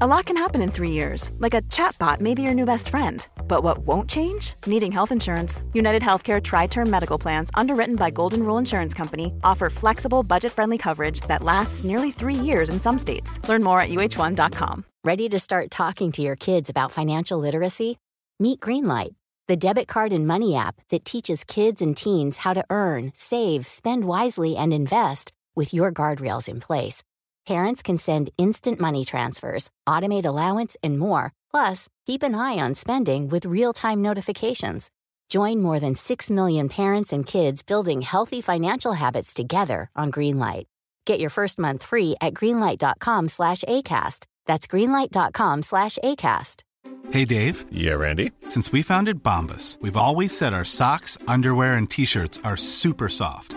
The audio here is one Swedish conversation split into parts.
A lot can happen in three years, like a chatbot may be your new best friend. But what won't change? Needing health insurance. United Healthcare Tri Term Medical Plans, underwritten by Golden Rule Insurance Company, offer flexible, budget friendly coverage that lasts nearly three years in some states. Learn more at uh1.com. Ready to start talking to your kids about financial literacy? Meet Greenlight, the debit card and money app that teaches kids and teens how to earn, save, spend wisely, and invest with your guardrails in place. Parents can send instant money transfers, automate allowance, and more. Plus, keep an eye on spending with real time notifications. Join more than 6 million parents and kids building healthy financial habits together on Greenlight. Get your first month free at greenlight.com slash ACAST. That's greenlight.com slash ACAST. Hey, Dave. Yeah, Randy. Since we founded Bombus, we've always said our socks, underwear, and t shirts are super soft.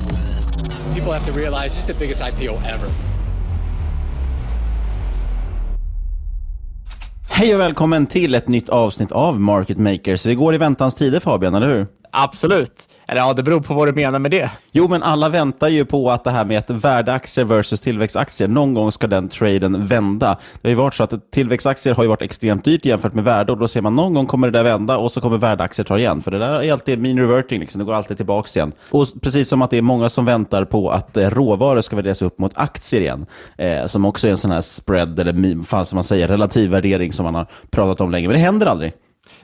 People have to realize this is the biggest IPO ever. Hej och välkommen till ett nytt avsnitt av Market Makers. Vi går i väntans tider Fabian, eller hur? Absolut. Eller ja, det beror på vad du menar med det. Jo, men alla väntar ju på att det här med att värdeaktier versus tillväxtaktier, någon gång ska den traden vända. Det har ju varit så att tillväxtaktier har ju varit extremt dyrt jämfört med värde och då ser man någon gång kommer det där vända och så kommer värdeaktier ta igen. För det där är alltid mean reverting, liksom. det går alltid tillbaka igen. Och precis som att det är många som väntar på att eh, råvaror ska värderas upp mot aktier igen, eh, som också är en sån här spread, eller fan som man säger, relativ värdering som man har pratat om länge. Men det händer aldrig.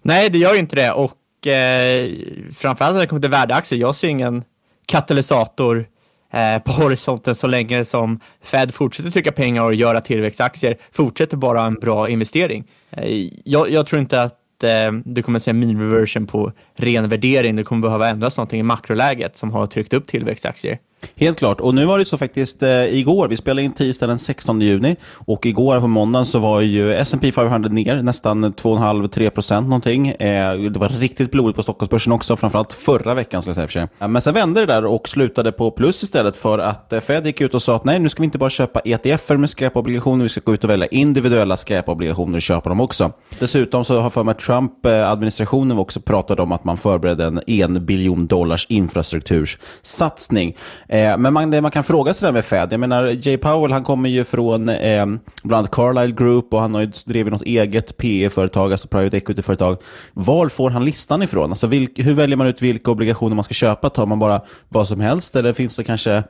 Nej, det gör ju inte det. Och eh, framförallt när det kommer till värdeaktier, jag ser ingen katalysator eh, på horisonten så länge som Fed fortsätter trycka pengar och göra tillväxtaktier fortsätter vara en bra investering. Eh, jag, jag, tror inte att eh, du kommer se en mean reversion på ren värdering. Det kommer behöva ändras någonting i makroläget som har tryckt upp tillväxtaktier. Helt klart. Och nu var det så faktiskt eh, igår, vi spelade in tisdag den 16 juni och igår på måndagen så var ju S&P 500 ner nästan 2,5-3% någonting. Eh, det var riktigt blodigt på Stockholmsbörsen också, framförallt förra veckan ska jag säga för sig. Men sen vände det där och slutade på plus istället för att eh, Fed gick ut och sa att nej, nu ska vi inte bara köpa ETFer med skräpobligationer, vi ska gå ut och välja individuella skräpobligationer och köpa dem också. Dessutom så har för mig Trump-administrationen också pratat om att man förberedde en 1 biljon dollars infrastruktursatsning. Eh, men man, det man kan fråga sig där med Fed, jag menar Jay Powell han kommer ju från eh, bland annat Carlyle Group och han har ju drivit något eget PE-företag, alltså private equity-företag. Var får han listan ifrån? Alltså vilk, hur väljer man ut vilka obligationer man ska köpa? Tar man bara vad som helst eller finns det kanske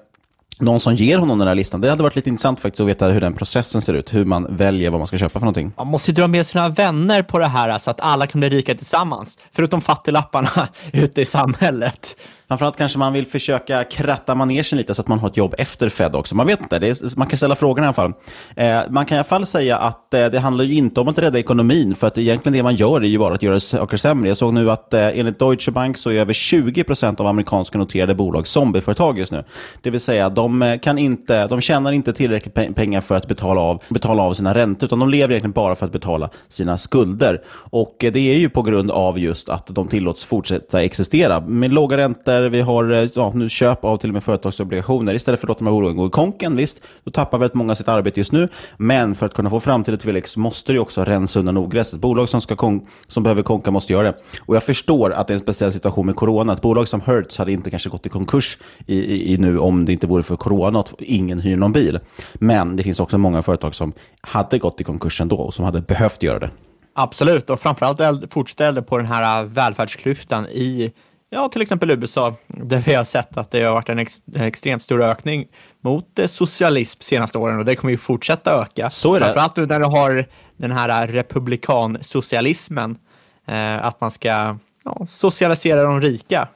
någon som ger honom den här listan. Det hade varit lite intressant faktiskt att veta hur den processen ser ut, hur man väljer vad man ska köpa för någonting. Man måste ju dra med sina vänner på det här så att alla kan bli rika tillsammans, förutom fattiglapparna ute i samhället. Framförallt kanske man vill försöka kratta manegen lite så att man har ett jobb efter Fed också. Man vet inte, är, man kan ställa frågan i alla fall. Eh, man kan i alla fall säga att eh, det handlar ju inte om att rädda ekonomin, för att egentligen det man gör är ju bara att göra saker sämre. Jag såg nu att eh, enligt Deutsche Bank så är över 20% av amerikanska noterade bolag zombieföretag just nu. Det vill säga, de, eh, kan inte, de tjänar inte tillräckligt pengar för att betala av, betala av sina räntor, utan de lever egentligen bara för att betala sina skulder. Och eh, det är ju på grund av just att de tillåts fortsätta existera. Med låga räntor räntor, vi har eh, ja, nu köp av till och med företagsobligationer. Istället för att låta de här bolagen gå i konken, visst, då tappar väldigt många sitt arbete just nu. Men för att kunna få framtida tillväxt måste det också rensa undan ogräset. Bolag som, ska kon som behöver konka måste göra det. Och jag förstår att det är en speciell situation med corona. Ett bolag som Hertz hade inte kanske gått i konkurs i, i, i nu om det inte vore för corona och ingen hyr någon bil. Men det finns också många företag som hade gått i konkurs ändå och som hade behövt göra det. Absolut, och framförallt fortsätter på den här välfärdsklyftan i ja, till exempel USA, där vi har sett att det har varit en, ex, en extremt stor ökning mot eh, socialism senaste åren och det kommer ju fortsätta öka. Så är det. Framförallt nu när du har den här republikansocialismen, eh, att man ska ja, socialisera de rika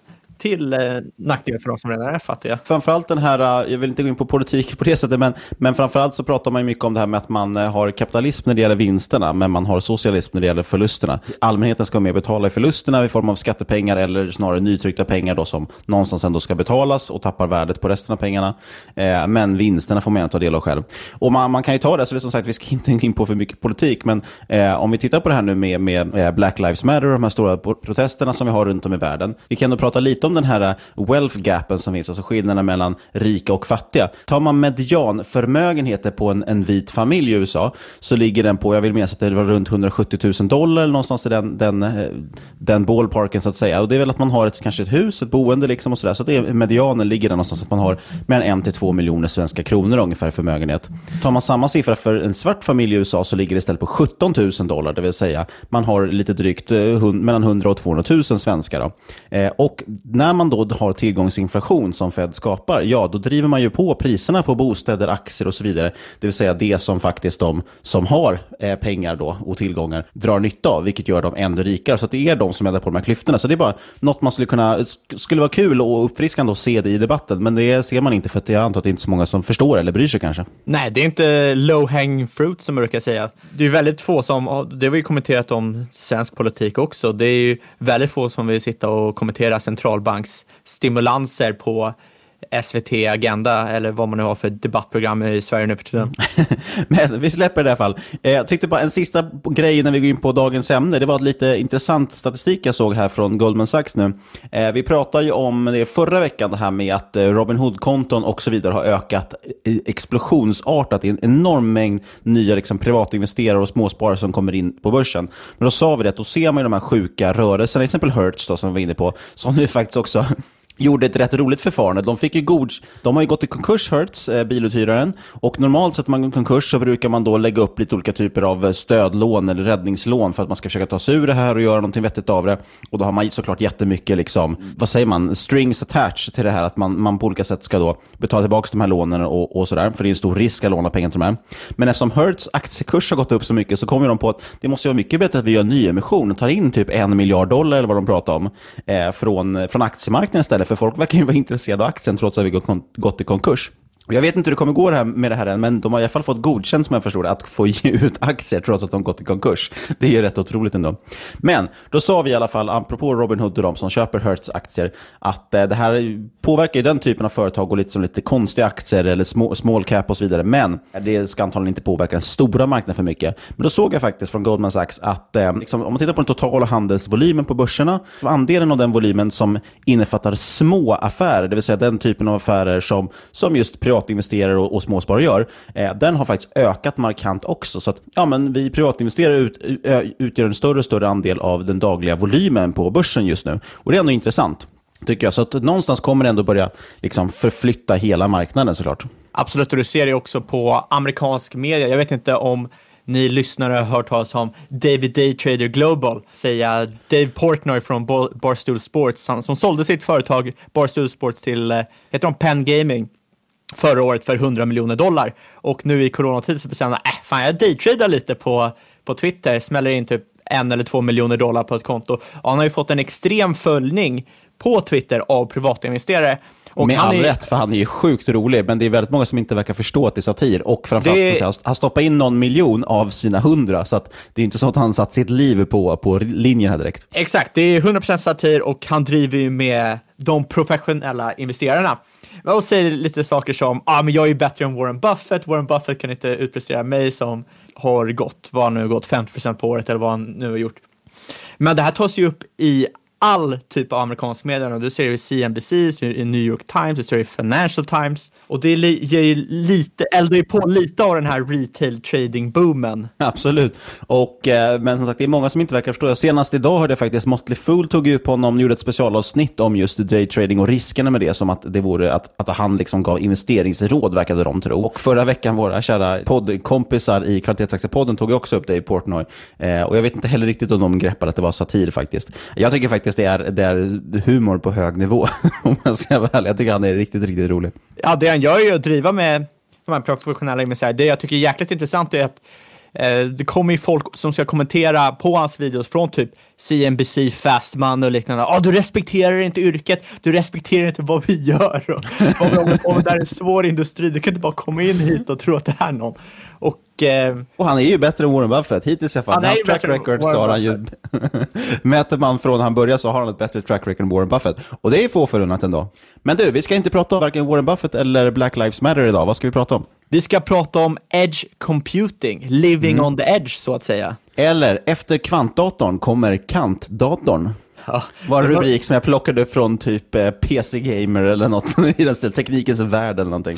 till eh, nackdel för de som redan är fattiga. Framförallt den här, eh, jag vill inte gå in på politik på det sättet, men, men framförallt så pratar man ju mycket om det här med att man eh, har kapitalism när det gäller vinsterna, men man har socialism när det gäller förlusterna. Allmänheten ska vara med och betala i förlusterna i form av skattepengar eller snarare nytryckta pengar då som någonstans ändå ska betalas och tappar värdet på resten av pengarna. Eh, men vinsterna får man gärna ta del av själv. Och man, man kan ju ta det, så det är som sagt, vi ska inte gå in på för mycket politik, men eh, om vi tittar på det här nu med, med eh, Black Lives Matter och de här stora protesterna som vi har runt om i världen. Vi kan då prata lite om om den här eh, wealth gapen som finns, alltså skillnaden mellan rika och fattiga. Tar man medianförmögenheter på en, en vit familj i USA så ligger den på, jag vill minnas att det var runt 170 000 dollar eller någonstans i den, den, eh, den ballparken så att säga. Och det är väl att man har ett, kanske ett hus, ett boende liksom och sådär. Så det är, medianen ligger där någonstans att man har mellan en till två miljoner svenska kronor ungefär i förmögenhet. Tar man samma siffra för en svart familj i USA så ligger det istället på 17 000 dollar, det vill säga man har lite drygt eh, mellan 100 och 200 000 svenskar. Då. Eh, och när man då har tillgångsinflation som Fed skapar, ja, då driver man ju på priserna på bostäder, aktier och så vidare. Det vill säga det som faktiskt de som har eh, pengar då och tillgångar drar nytta av, vilket gör dem ännu rikare. Så det är de som eldar på de här klyftorna. Så det är bara något man skulle kunna, skulle vara kul och uppfriskande att se det i debatten, men det ser man inte för att jag antar att det inte är så många som förstår eller bryr sig kanske. Nej, det är inte low hang fruit som man brukar säga. Det är väldigt få som, det har vi kommenterat om svensk politik också, det är ju väldigt få som vill sitta och kommentera central centralbanksstimulanser på SVT Agenda eller vad man nu har för debattprogram i Sverige nu för tiden. Men vi släpper det i alla fall. Eh, jag tyckte bara en sista grej när vi går in på dagens ämne. Det var lite intressant statistik jag såg här från Goldman Sachs nu. Eh, vi pratade ju om det förra veckan, det här med att eh, Robin Hood-konton och så vidare har ökat explosionsartat i en enorm mängd nya liksom, privatinvesterare och småsparare som kommer in på börsen. Men då sa vi det, att då ser man ju de här sjuka rörelserna, till exempel Hertz då, som vi var inne på, som nu faktiskt också gjorde ett rätt roligt förfarande. De, fick ju god, de har ju gått i konkurs, Hertz, eh, biluthyraren. Och normalt sett när man går i konkurs så brukar man då lägga upp lite olika typer av eh, stödlån eller räddningslån för att man ska försöka ta sig ur det här och göra någonting vettigt av det. Och då har man såklart jättemycket, liksom, vad säger man, strings attached till det här. Att man, man på olika sätt ska då betala tillbaka de här lånen och, och sådär. För det är en stor risk att låna pengar till de här. Men eftersom Hertz aktiekurs har gått upp så mycket så kommer de på att det måste vara mycket bättre att vi gör en nyemission och tar in typ en miljard dollar eller vad de pratar om eh, från, eh, från aktiemarknaden istället för folk verkar ju vara intresserade av aktien trots att vi gått i konkurs. Jag vet inte hur det kommer gå det här med det här än, men de har i alla fall fått godkänt som jag förstår det, att få ge ut aktier trots att de gått i konkurs. Det är ju rätt otroligt ändå. Men då sa vi i alla fall, apropå Robin Hood och de som köper Hertz aktier, att eh, det här påverkar ju den typen av företag och lite som lite konstiga aktier eller small, small cap och så vidare. Men det ska antagligen inte påverka den stora marknaden för mycket. Men då såg jag faktiskt från Goldman Sachs att eh, liksom, om man tittar på den totala handelsvolymen på börserna, andelen av den volymen som innefattar små affärer, det vill säga den typen av affärer som, som just privatinvesterare och, och småsparare gör, eh, den har faktiskt ökat markant också. Så att ja, men vi privatinvesterare ut, utgör en större och större andel av den dagliga volymen på börsen just nu. Och det är ändå intressant, tycker jag. Så att någonstans kommer det ändå börja liksom, förflytta hela marknaden såklart. Absolut, och du ser det också på amerikansk media. Jag vet inte om ni lyssnare har hört talas om David Daytrader Global, säga Dave Portnoy från Barstool Sports, som sålde sitt företag Barstool Sports till, eh, heter de Penn Gaming, förra året för 100 miljoner dollar. Och nu i coronatid så bestämde han, äh, fan jag daytradar lite på, på Twitter, smäller in typ en eller två miljoner dollar på ett konto. Och han har ju fått en extrem följning på Twitter av privatinvesterare. Och med all är... rätt, för han är ju sjukt rolig, men det är väldigt många som inte verkar förstå att det är satir. Och framförallt, det... han stoppar in någon miljon av sina hundra, så att det är inte så att han satt sitt liv på, på linjen här direkt. Exakt, det är 100% satir och han driver ju med de professionella investerarna. Och säger lite saker som, ah, men jag är bättre än Warren Buffett, Warren Buffett kan inte utprestera mig som har gått, vad han nu gått, 50% på året eller vad han nu har gjort. Men det här tas ju upp i all typ av amerikansk media. Du ser det i CNBC, i New York Times, du ser det i Financial Times. Och det ger ju lite, eldar ju på lite av den här retail trading boomen. Absolut. Och, eh, men som sagt, det är många som inte verkar förstå. Senast idag hörde jag faktiskt Motley Fool tog ut på honom, gjorde ett specialavsnitt om just daytrading och riskerna med det, som att det vore att, att han liksom gav investeringsråd, verkade de tro. Och förra veckan, våra kära poddkompisar i Kvalitetsaktiepodden tog också upp Dave Portnoy. Eh, och jag vet inte heller riktigt om de greppade att det var satir faktiskt. Jag tycker faktiskt det är, det är humor på hög nivå, om jag ska vara ärlig. Jag tycker han är riktigt, riktigt rolig. Ja, det han gör är ju att driva med de här professionella investerare. Det jag tycker är jäkligt intressant är att det kommer ju folk som ska kommentera på hans videos från typ CNBC, Fast Money och liknande. Ah, du respekterar inte yrket, du respekterar inte vad vi gör. Och, om, om det är en svår industri, du kan inte bara komma in hit och tro att det är någon. Och, eh, och han är ju bättre än Warren Buffett. Hittills i alla fall. Hans track record så har han ju... Mäter man från han började så har han ett bättre track record än Warren Buffett. Och det är få förunnat ändå. Men du, vi ska inte prata om varken Warren Buffett eller Black Lives Matter idag. Vad ska vi prata om? Vi ska prata om edge computing, living mm. on the edge så att säga. Eller, efter kvantdatorn kommer kantdatorn. Ja, var en rubrik som jag plockade från typ eh, PC Gamer eller något i den stilen, teknikens värld eller någonting.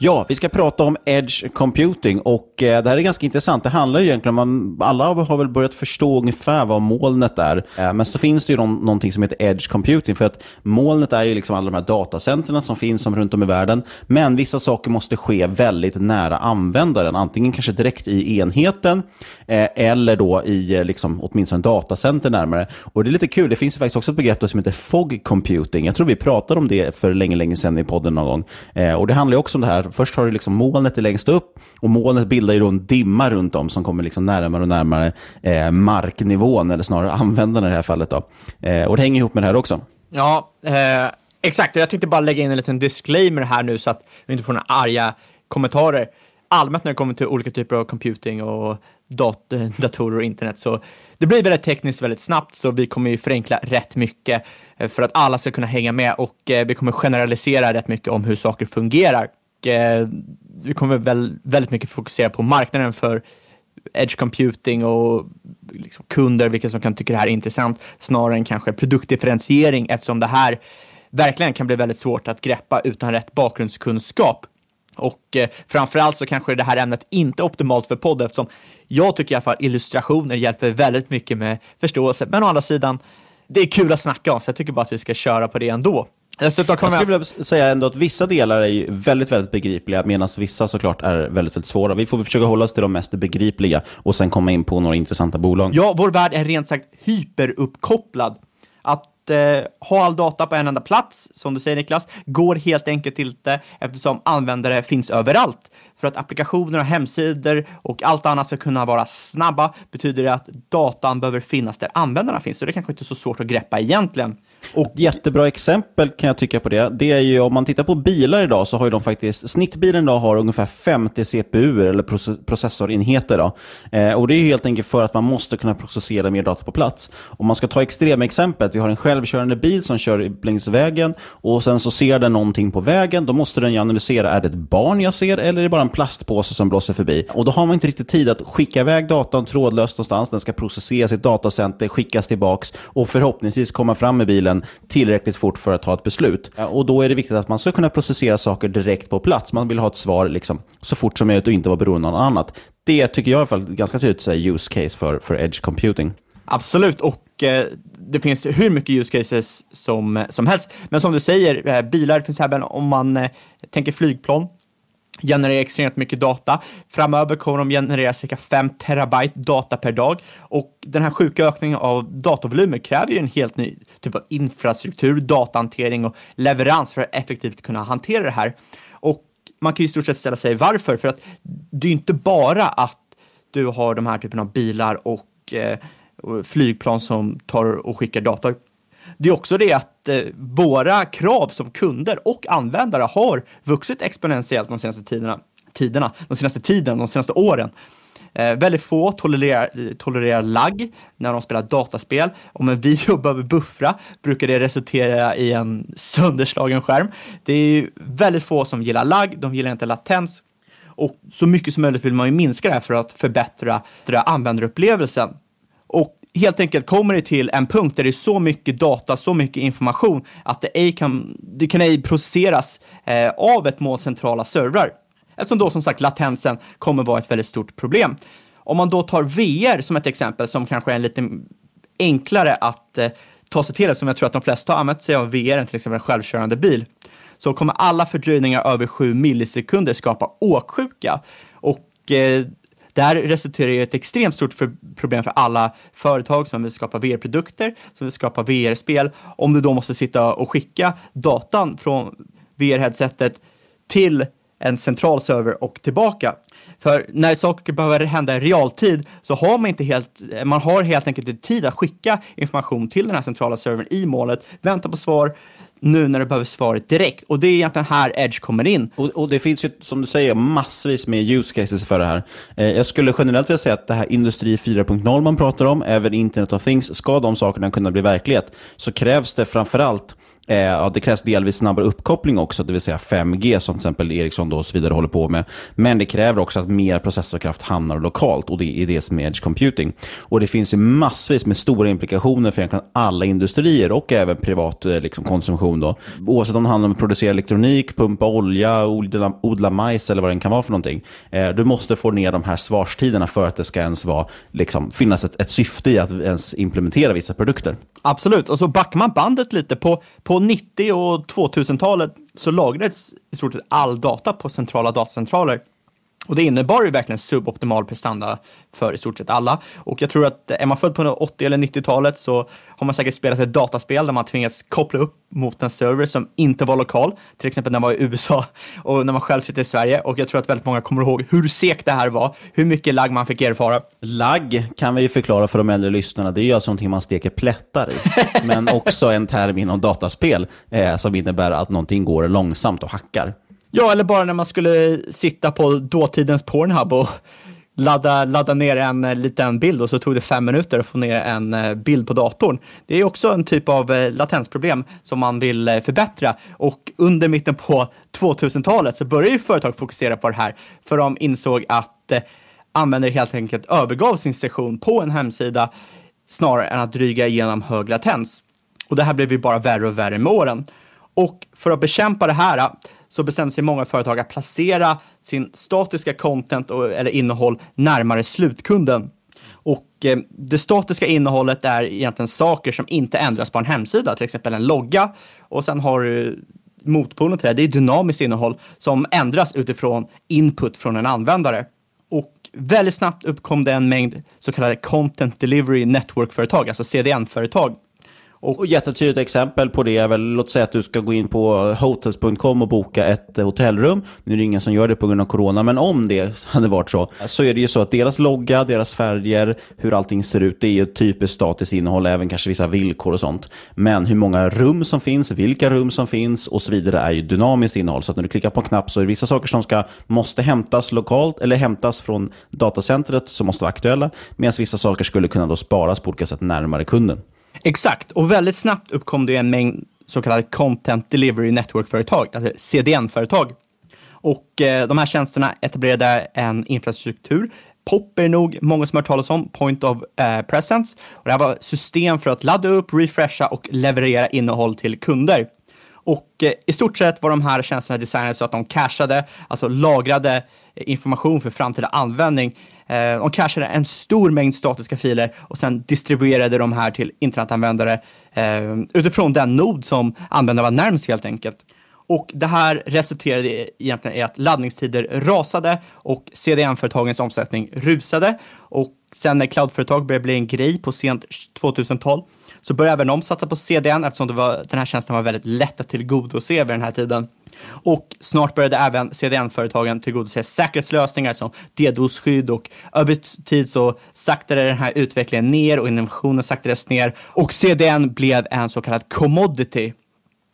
Ja, vi ska prata om Edge Computing och eh, det här är ganska intressant. Det handlar ju egentligen om, alla har väl börjat förstå ungefär vad molnet är. Eh, men så finns det ju någon, någonting som heter Edge Computing för att molnet är ju liksom alla de här datacentren som finns som runt om i världen. Men vissa saker måste ske väldigt nära användaren, antingen kanske direkt i enheten eh, eller då i eh, liksom, åtminstone datacenter närmare. Och det är lite kul, det finns faktiskt också ett begrepp som heter Fog Computing. Jag tror vi pratade om det för länge, länge sedan i podden någon gång. Eh, och det handlar ju också om det här först har du liksom molnet längst upp och molnet bildar ju då en dimma runt om som kommer liksom närmare och närmare eh, marknivån, eller snarare användarna i det här fallet. Då. Eh, och det hänger ihop med det här också. Ja, eh, exakt. Jag tänkte bara lägga in en liten disclaimer här nu så att vi inte får några arga kommentarer. Allmänt när det kommer till olika typer av computing och dat datorer och internet så det blir väldigt tekniskt väldigt snabbt så vi kommer ju förenkla rätt mycket eh, för att alla ska kunna hänga med och eh, vi kommer generalisera rätt mycket om hur saker fungerar eh, vi kommer väl väldigt mycket fokusera på marknaden för edge computing och liksom kunder, vilka som kan tycka det här är intressant, snarare än kanske produktdifferentiering eftersom det här verkligen kan bli väldigt svårt att greppa utan rätt bakgrundskunskap. Och eh, framförallt så kanske det här ämnet inte är optimalt för podd eftersom jag tycker i alla fall illustrationer hjälper väldigt mycket med förståelse. Men å andra sidan, det är kul att snacka om, så jag tycker bara att vi ska köra på det ändå. Dessutom jag skulle vilja säga ändå att vissa delar är ju väldigt, väldigt begripliga, medan vissa såklart är väldigt, väldigt svåra. Vi får försöka hålla oss till de mest begripliga och sen komma in på några intressanta bolag. Ja, vår värld är rent sagt hyperuppkopplad. Att eh, ha all data på en enda plats, som du säger Niklas, går helt enkelt inte eftersom användare finns överallt. För att applikationer och hemsidor och allt annat ska kunna vara snabba betyder det att datan behöver finnas där användarna finns. Så det är kanske inte är så svårt att greppa egentligen. Och jättebra exempel kan jag tycka på det. Det är ju om man tittar på bilar idag så har ju de faktiskt, snittbilen idag har ungefär 50 CPU eller processorenheter. Då. Eh, och det är ju helt enkelt för att man måste kunna processera mer data på plats. Om man ska ta extremexemplet, vi har en självkörande bil som kör längs vägen och sen så ser den någonting på vägen. Då måste den ju analysera, är det ett barn jag ser eller är det bara en plastpåse som blåser förbi? Och då har man inte riktigt tid att skicka iväg datan trådlöst någonstans. Den ska processeras i ett datacenter, skickas tillbaks och förhoppningsvis komma fram med bilen bilen tillräckligt fort för att ta ett beslut. Och Då är det viktigt att man ska kunna processera saker direkt på plats. Man vill ha ett svar liksom, så fort som möjligt och inte vara beroende av något annat. Det tycker jag i alla fall är ganska tydligt så use case för, för edge computing. Absolut, och eh, det finns hur mycket use cases som, som helst. Men som du säger, eh, bilar finns även om man eh, tänker flygplan genererar extremt mycket data. Framöver kommer de generera cirka 5 terabyte data per dag och den här sjuka ökningen av datavolymer kräver ju en helt ny typ av infrastruktur, datahantering och leverans för att effektivt kunna hantera det här. Och man kan ju i stort sett ställa sig varför, för att det är ju inte bara att du har de här typen av bilar och eh, flygplan som tar och skickar data det är också det att eh, våra krav som kunder och användare har vuxit exponentiellt de senaste tiderna, tiderna de senaste tiden, de senaste åren. Eh, väldigt få tolererar, tolererar lagg när de spelar dataspel. Om en video behöver buffra brukar det resultera i en sönderslagen skärm. Det är väldigt få som gillar lagg, de gillar inte latens. Och så mycket som möjligt vill man ju minska det här för att förbättra användarupplevelsen. Helt enkelt kommer det till en punkt där det är så mycket data, så mycket information att det ej kan, det kan ej processeras eh, av ett måls centrala servrar. Eftersom då som sagt latensen kommer vara ett väldigt stort problem. Om man då tar VR som ett exempel som kanske är lite enklare att eh, ta sig till, som jag tror att de flesta har använt sig av VR, till exempel en självkörande bil, så kommer alla fördröjningar över 7 millisekunder skapa åksjuka. Och eh, det här resulterar i ett extremt stort för problem för alla företag som vill skapa VR-produkter, som vill skapa VR-spel. Om du då måste sitta och skicka datan från VR-headsetet till en central server och tillbaka. För när saker behöver hända i realtid så har man inte helt, man har helt enkelt inte tid att skicka information till den här centrala servern i målet, vänta på svar, nu när du behöver svaret direkt. Och det är egentligen här Edge kommer in. Och, och det finns ju, som du säger, massvis med use cases för det här. Eh, jag skulle generellt vilja säga att det här Industri 4.0 man pratar om, även Internet of Things, ska de sakerna kunna bli verklighet, så krävs det framförallt Eh, det krävs delvis snabbare uppkoppling också, det vill säga 5G som till exempel Ericsson och så vidare håller på med. Men det kräver också att mer processorkraft hamnar lokalt och det är det som är edge computing. Och det finns ju massvis med stora implikationer för egentligen alla industrier och även privat eh, liksom, konsumtion. Då. Oavsett om det handlar om att producera elektronik, pumpa olja, odla, odla majs eller vad det kan vara för någonting. Eh, du måste få ner de här svarstiderna för att det ska ens vara, liksom, finnas ett, ett syfte i att ens implementera vissa produkter. Absolut, och så backar man bandet lite på, på 90 och 2000-talet så lagrades i stort sett all data på centrala datacentraler. Och det innebar ju verkligen suboptimal prestanda för i stort sett alla. Och jag tror att är man född på 80 eller 90-talet så har man säkert spelat ett dataspel där man tvingats koppla upp mot en server som inte var lokal. Till exempel när man var i USA och när man själv sitter i Sverige. Och jag tror att väldigt många kommer ihåg hur segt det här var, hur mycket lagg man fick erfara. Lagg kan vi ju förklara för de äldre lyssnarna. Det är ju alltså någonting man steker plättar i. Men också en term inom dataspel eh, som innebär att någonting går långsamt och hackar. Ja, eller bara när man skulle sitta på dåtidens Pornhub och ladda, ladda ner en eh, liten bild och så tog det fem minuter att få ner en eh, bild på datorn. Det är också en typ av eh, latensproblem som man vill förbättra och under mitten på 2000-talet så började ju företag fokusera på det här för de insåg att användare helt enkelt övergav sin session på en hemsida snarare än att dryga igenom hög latens. Och det här blev ju bara värre och värre med åren. Och för att bekämpa det här så bestämde sig många företag att placera sin statiska content och, eller innehåll närmare slutkunden. Och eh, det statiska innehållet är egentligen saker som inte ändras på en hemsida, till exempel en logga. Och sen har du motpolen till det, det är dynamiskt innehåll som ändras utifrån input från en användare. Och väldigt snabbt uppkom det en mängd så kallade Content Delivery Network-företag, alltså CDN-företag. Och, och jättetydligt exempel på det är väl, låt säga att du ska gå in på hotels.com och boka ett hotellrum. Nu är det ingen som gör det på grund av corona, men om det hade varit så, så är det ju så att deras logga, deras färger, hur allting ser ut, det är ju typiskt statiskt innehåll, även kanske vissa villkor och sånt. Men hur många rum som finns, vilka rum som finns och så vidare är ju dynamiskt innehåll. Så att när du klickar på en knapp så är det vissa saker som ska, måste hämtas lokalt eller hämtas från datacentret som måste vara aktuella, medan vissa saker skulle kunna då sparas på olika sätt närmare kunden. Exakt, och väldigt snabbt uppkom det en mängd så kallade Content Delivery Network-företag, alltså CDN-företag. Och eh, de här tjänsterna etablerade en infrastruktur. POP är nog många som har hört talas om, Point of eh, Presence. Och det här var system för att ladda upp, refresha och leverera innehåll till kunder. Och eh, i stort sett var de här tjänsterna designade så att de cashade, alltså lagrade information för framtida användning Eh, de cachade en stor mängd statiska filer och sen distribuerade de här till internetanvändare eh, utifrån den nod som användaren var närmst helt enkelt. Och det här resulterade egentligen i att laddningstider rasade och CDN-företagens omsättning rusade. Och sen när cloudföretag började bli en grej på sent 2012 så började även de satsa på CDN eftersom det var, den här tjänsten var väldigt lätt att tillgodose vid den här tiden. Och snart började även CDN-företagen tillgodose säkerhetslösningar som DDoS-skydd och över tid så saktade den här utvecklingen ner och innovationen saktades ner och CDN blev en så kallad commodity.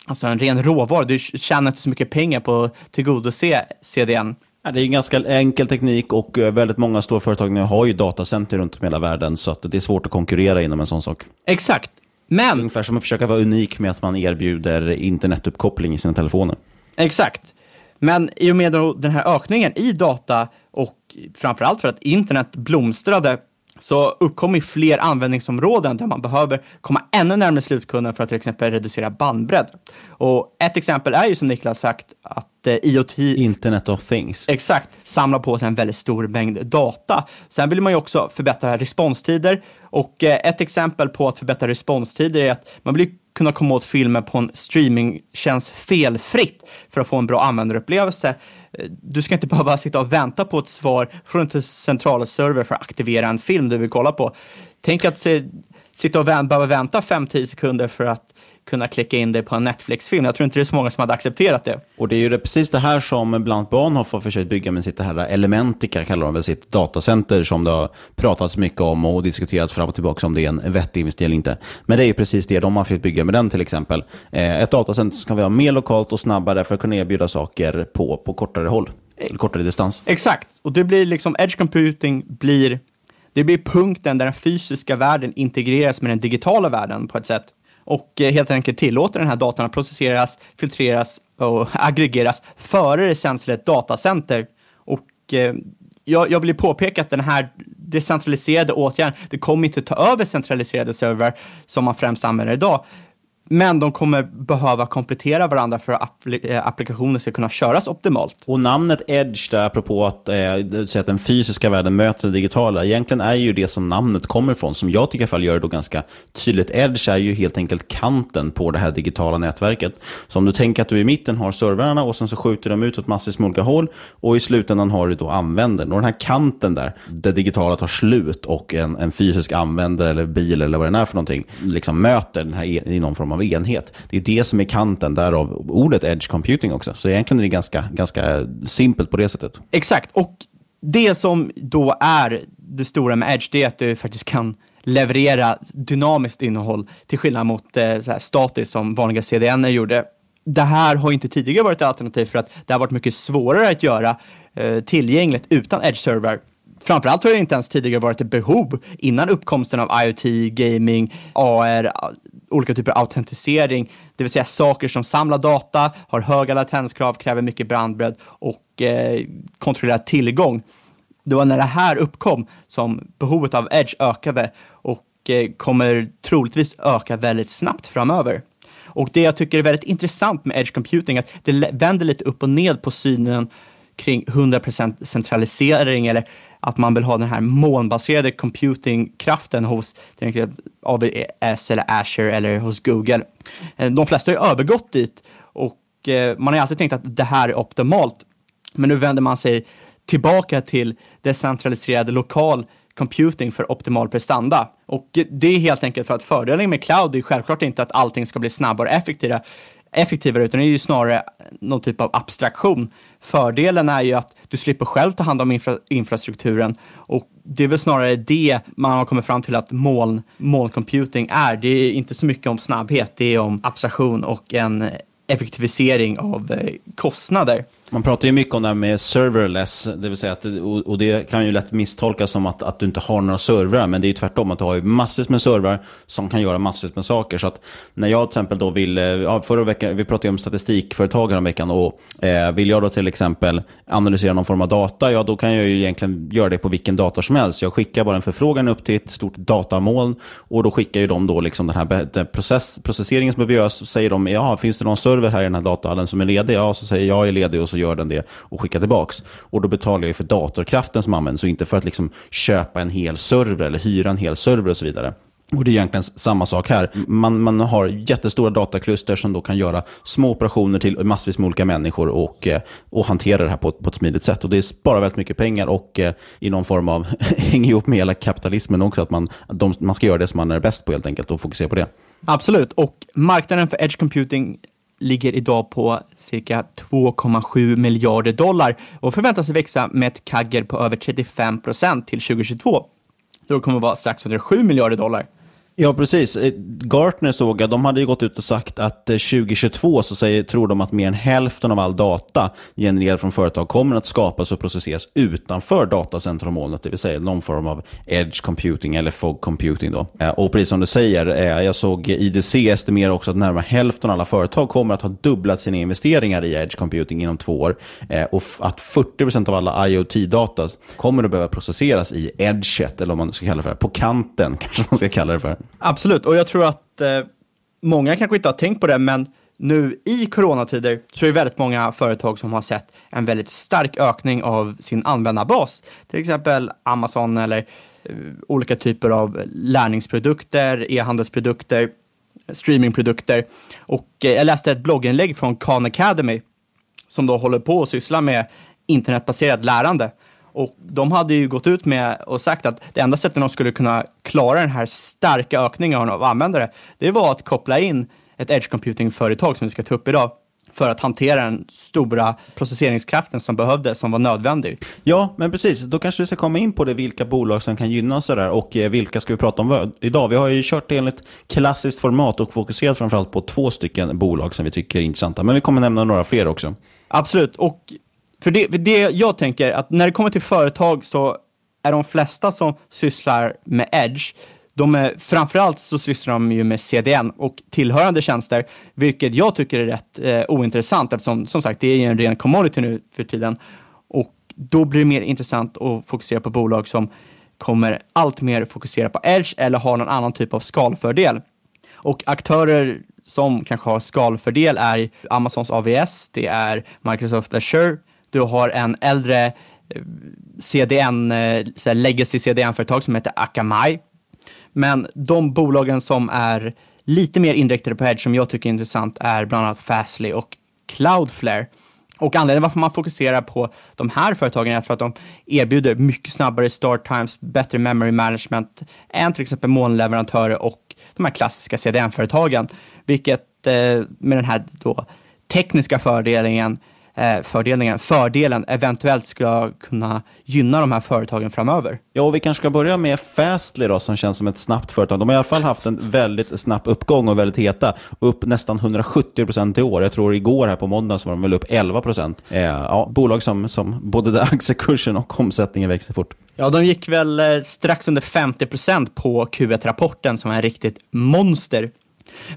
Alltså en ren råvara. Du tjänar inte så mycket pengar på att tillgodose CDN. Ja, det är en ganska enkel teknik och eh, väldigt många stora företag nu har ju datacenter runt om i hela världen så att det är svårt att konkurrera inom en sån sak. Exakt. Men... Ungefär som att försöka vara unik med att man erbjuder internetuppkoppling i sina telefoner. Exakt. Men i och med den här ökningen i data och framförallt för att internet blomstrade så uppkommer fler användningsområden där man behöver komma ännu närmare slutkunden för att till exempel reducera bandbredd. Och ett exempel är ju som Niklas sagt att eh, IoT... Internet of things. Exakt, samlar på sig en väldigt stor mängd data. Sen vill man ju också förbättra responstider och eh, ett exempel på att förbättra responstider är att man vill kunna komma åt filmer på en streamingtjänst felfritt för att få en bra användarupplevelse. Du ska inte behöva sitta och vänta på ett svar från en central server för att aktivera en film du vill kolla på. Tänk att se, sitta och vänt, behöva vänta 5-10 sekunder för att kunna klicka in dig på en Netflix-film. Jag tror inte det är så många som hade accepterat det. Och det är ju precis det här som bland barn har försökt bygga med sitt här Elementica, kallar de väl sitt datacenter, som det har pratats mycket om och diskuterats fram och tillbaka om det är en vettig investering eller inte. Men det är ju precis det de har försökt bygga med den till exempel. Eh, ett datacenter som kan vara mer lokalt och snabbare för att kunna erbjuda saker på, på kortare håll, eller kortare distans. Exakt, och det blir liksom, edge computing blir det blir punkten där den fysiska världen integreras med den digitala världen på ett sätt och eh, helt enkelt tillåter den här datan att processeras, filtreras och aggregeras före det sänds till ett datacenter. Och eh, jag, jag vill ju påpeka att den här decentraliserade åtgärden, det kommer inte ta över centraliserade servrar som man främst använder idag, men de kommer behöva komplettera varandra för att appli eh, applikationen ska kunna köras optimalt. Och namnet Edge, där, apropå att, eh, att den fysiska världen möter det digitala, egentligen är ju det som namnet kommer ifrån, som jag tycker i alla fall gör det då ganska tydligt. Edge är ju helt enkelt kanten på det här digitala nätverket. Så om du tänker att du i mitten har servrarna och sen så skjuter de ut åt massvis med olika håll och i slutändan har du då användaren. Och den här kanten där, det digitala tar slut och en, en fysisk användare eller bil eller vad det är för någonting, liksom möter den här i någon form av av enhet. Det är det som är kanten, därav ordet edge computing också. Så egentligen är det ganska, ganska simpelt på det sättet. Exakt, och det som då är det stora med edge, det är att du faktiskt kan leverera dynamiskt innehåll till skillnad mot eh, statiskt som vanliga CDN gjorde. Det här har inte tidigare varit ett alternativ för att det har varit mycket svårare att göra eh, tillgängligt utan edge-server. Framförallt har det inte ens tidigare varit ett behov innan uppkomsten av IoT, gaming, AR, olika typer av autentisering, det vill säga saker som samlar data, har höga latenskrav, kräver mycket brandbredd och eh, kontrollerad tillgång. Det var när det här uppkom som behovet av Edge ökade och eh, kommer troligtvis öka väldigt snabbt framöver. Och det jag tycker är väldigt intressant med edge computing är att det vänder lite upp och ned på synen kring 100% centralisering eller att man vill ha den här molnbaserade computingkraften hos till exempel AWS eller Azure eller hos Google. Eh, de flesta har ju övergått dit och eh, man har alltid tänkt att det här är optimalt. Men nu vänder man sig tillbaka till decentraliserad lokal computing för optimal prestanda. Och det är helt enkelt för att fördelen med cloud är självklart inte att allting ska bli snabbare och effektivare, effektivare utan det är ju snarare någon typ av abstraktion. Fördelen är ju att du slipper själv ta hand om infra infrastrukturen och det är väl snarare det man har kommit fram till att moln, molncomputing är. Det är inte så mycket om snabbhet, det är om abstraktion och en effektivisering av eh, kostnader. Man pratar ju mycket om det här med serverless, det vill säga att, och det kan ju lätt misstolkas som att, att du inte har några servrar, men det är ju tvärtom, att du har ju massor med servrar som kan göra massor med saker. Så att när jag till exempel då vill, eh, ja, förra veckan, vi pratade ju om statistikföretag veckan, och eh, vill jag då till exempel analysera någon form av data, ja då kan jag ju egentligen göra det på vilken dator som helst. Jag skickar bara en förfrågan upp till ett stort datamoln och då skickar ju de då liksom den här den process, processeringen som behöver göras, så säger de, ja, finns det någon server här i den här datahallen som är ledig? Ja, så säger jag, jag är ledig och så så gör den det och skickar tillbaks. Och då betalar jag ju för datorkraften som används och inte för att liksom köpa en hel server eller hyra en hel server och så vidare. Och Det är egentligen samma sak här. Man, man har jättestora datakluster som då kan göra små operationer till massvis med olika människor och, eh, och hantera det här på, på ett smidigt sätt. Och Det sparar väldigt mycket pengar och eh, i någon form av, hänger ihop med hela kapitalismen också, att man, de, man ska göra det som man är bäst på helt enkelt och fokusera på det. Absolut, och marknaden för edge computing ligger idag på cirka 2,7 miljarder dollar och förväntas växa med ett kagger på över 35 procent till 2022. Då kommer det vara strax under 7 miljarder dollar. Ja, precis. Eh, Gartner såg jag, de hade ju gått ut och sagt att eh, 2022 så säger, tror de att mer än hälften av all data genererad från företag kommer att skapas och processeras utanför datacentrumolnet, det vill säga någon form av edge computing eller fog computing. Då. Eh, och precis som du säger, jag såg IDC estimera också att närmare hälften av alla företag kommer att ha dubblat sina investeringar i edge computing inom två år och att 40% av alla IoT-data kommer att behöva processeras i edget, eller om man ska kalla det för, på kanten kanske man ska kalla det för. Absolut, och jag tror att eh, många kanske inte har tänkt på det, men nu i coronatider så är det väldigt många företag som har sett en väldigt stark ökning av sin användarbas. Till exempel Amazon eller eh, olika typer av lärningsprodukter, e-handelsprodukter, streamingprodukter. Och eh, jag läste ett blogginlägg från Khan Academy som då håller på att syssla med internetbaserat lärande. Och de hade ju gått ut med och sagt att det enda sättet de skulle kunna klara den här starka ökningen av användare, det var att koppla in ett edge computing-företag som vi ska ta upp idag för att hantera den stora processeringskraften som behövdes, som var nödvändig. Ja, men precis. Då kanske vi ska komma in på det, vilka bolag som kan gynna oss där och eh, vilka ska vi prata om idag? Vi har ju kört det enligt klassiskt format och fokuserat framförallt på två stycken bolag som vi tycker är intressanta, men vi kommer nämna några fler också. Absolut, och för det, för det jag tänker, att när det kommer till företag så är de flesta som sysslar med Edge, de är, framförallt så sysslar de ju med CDN och tillhörande tjänster, vilket jag tycker är rätt eh, ointressant eftersom som sagt det är ju en ren commodity nu för tiden. Och då blir det mer intressant att fokusera på bolag som kommer allt mer fokusera på Edge eller har någon annan typ av skalfördel. Och aktörer som kanske har skalfördel är Amazons AVS, det är Microsoft Azure, du har en äldre CDN, eh, eh legacy CDN-företag som heter Akamai. Men de bolagen som är lite mer inriktade på Edge som jag tycker är intressant är bland annat Fastly och Cloudflare. Och anledningen varför man fokuserar på de här företagen är för att de erbjuder mycket snabbare start times, bättre memory management än till exempel molnleverantörer och de här klassiska CDN-företagen. Vilket eh, med den här då tekniska fördelen eh, fördelningen, fördelen eventuellt ska kunna gynna de här företagen framöver. Ja, och vi kanske ska börja med Fastly då, som känns som ett snabbt företag. De har i alla fall haft en väldigt snabb uppgång och väldigt heta. Upp nästan 170 procent i år. Jag tror igår här på måndag så var de väl upp 11 procent. Eh, ja, bolag som, som både där aktiekursen och omsättningen växer fort. Ja, de gick väl eh, strax under 50 procent på Q1-rapporten som är en riktigt monster.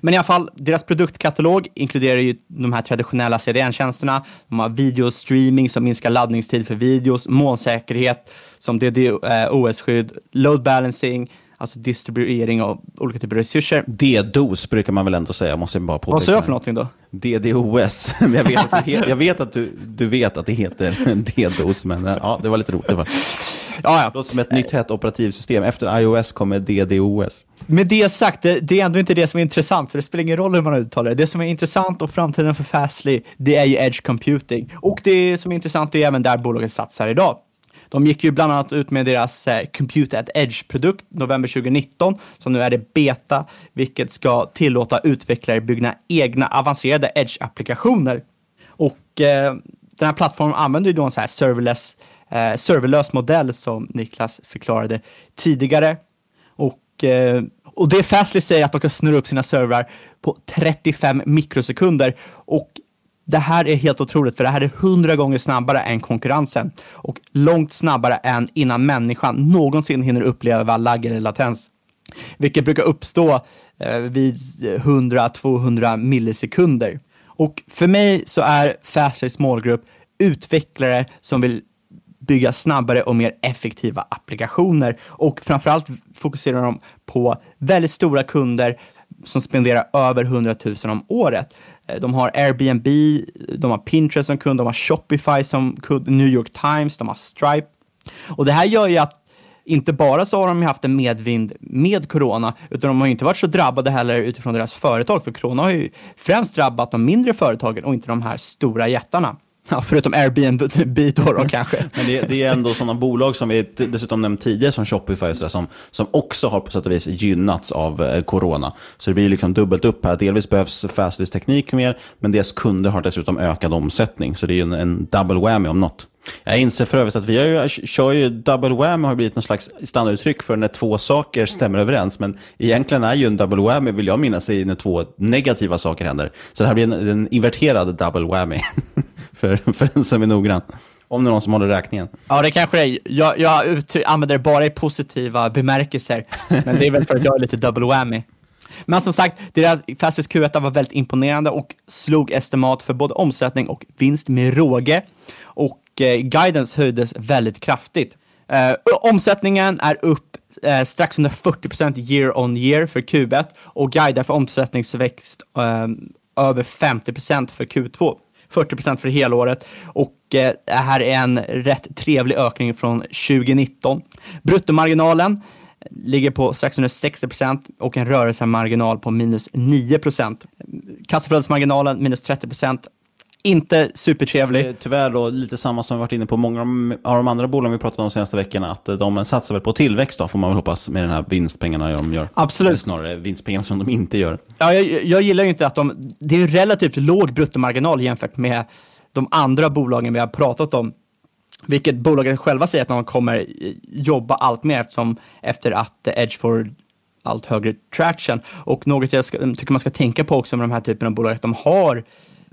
Men i alla fall, deras produktkatalog inkluderar ju de här traditionella CDN-tjänsterna. De har videostreaming som minskar laddningstid för videos, molnsäkerhet som DDoS-skydd, load balancing, alltså distribuering av olika typer av resurser. DDoS brukar man väl ändå säga, måste jag bara påpeka. Vad sa jag för någonting då? DDoS. jag vet att, du, jag vet att du, du vet att det heter DDoS, men ja, det var lite roligt. Det var. Ja, ja. låter som ett nytt hett operativsystem. Efter iOS kommer DDoS. Med det sagt, det, det, är ändå inte det som är intressant, så det spelar ingen roll hur man uttalar det. Det som är intressant och framtiden för Fastly, det är ju Edge Computing. Och det som är intressant är även där bolaget satsar idag. De gick ju bland annat ut med deras eh, Compute at Edge-produkt november 2019, som nu är det beta, vilket ska tillåta utvecklare bygga egna avancerade Edge-applikationer. Och eh, den här plattformen använder ju då en så här serverless, eh, serverlös modell som Niklas förklarade tidigare. Och, eh, och det Fastly säger att de kan snurra upp sina servrar på 35 mikrosekunder. Och det här är helt otroligt, för det här är hundra gånger snabbare än konkurrensen och långt snabbare än innan människan någonsin hinner uppleva lagg eller latens, vilket brukar uppstå eh, vid 100-200 millisekunder. Och för mig så är Fastlays målgrupp utvecklare som vill bygga snabbare och mer effektiva applikationer och framförallt fokuserar de på väldigt stora kunder som spenderar över 100 000 om året. Eh, de har Airbnb, de har Pinterest som kund, de har Shopify som kund, New York Times, de har Stripe. Och det här gör ju att inte bara så har de haft en medvind med corona, utan de har inte varit så drabbade heller utifrån deras företag, för corona har ju främst drabbat de mindre företagen och inte de här stora jättarna. Ja, förutom Airbnb då, då kanske. Men det, det, är ändå sådana bolag som vi dessutom nämnt tidigare, som Shopify, så där, som, som också har på sätt och vis gynnats av eh, corona. Så det blir liksom dubbelt upp här. Delvis behövs Fastlist-teknik mer, men deras kunder har dessutom ökad omsättning. Så det är en, en double whammy om något. Jag inser för övrigt att vi har ju, kör ju double whammy har blivit någon slags standarduttryck för när två saker stämmer överens. Men egentligen är ju en double whammy, vill jag minnas, när två negativa saker händer. Så det här blir en, en inverterad double whammy, för, för den som är noggrann. Om det är någon som håller räkningen. Ja, det kanske det är. Jag, jag använder det bara i positiva bemärkelser, men det är väl för att jag är lite double whammy. Men som sagt, deras Fastest Q1 var väldigt imponerande och slog estimat för både omsättning och vinst med råge. Och eh, guidance höjdes väldigt kraftigt. Eh, omsättningen är upp eh, strax under 40% year on year för Q1 och guidar för omsättningsväxt eh, över 50% för Q2. 40% för helåret och eh, det här är en rätt trevlig ökning från 2019. Bruttomarginalen ligger på strax under 60 och en rörelsemarginal på minus 9% Kassaflödesmarginalen minus 30 inte supertrevlig. Tyvärr då, lite samma som vi varit inne på många av de andra bolagen vi pratat om de senaste veckorna, att de satsar väl på tillväxt då, får man väl hoppas, med den här vinstpengarna de gör. Absolut. Eller snarare vinstpengarna som de inte gör. Ja, jag, jag gillar ju inte att de, det är relativt låg bruttomarginal jämfört med de andra bolagen vi har pratat om. Vilket bolaget själva säger att de kommer jobba allt mer eftersom efter att Edge får allt högre traction. Och något jag ska, tycker man ska tänka på också med de här typen av bolag, att de har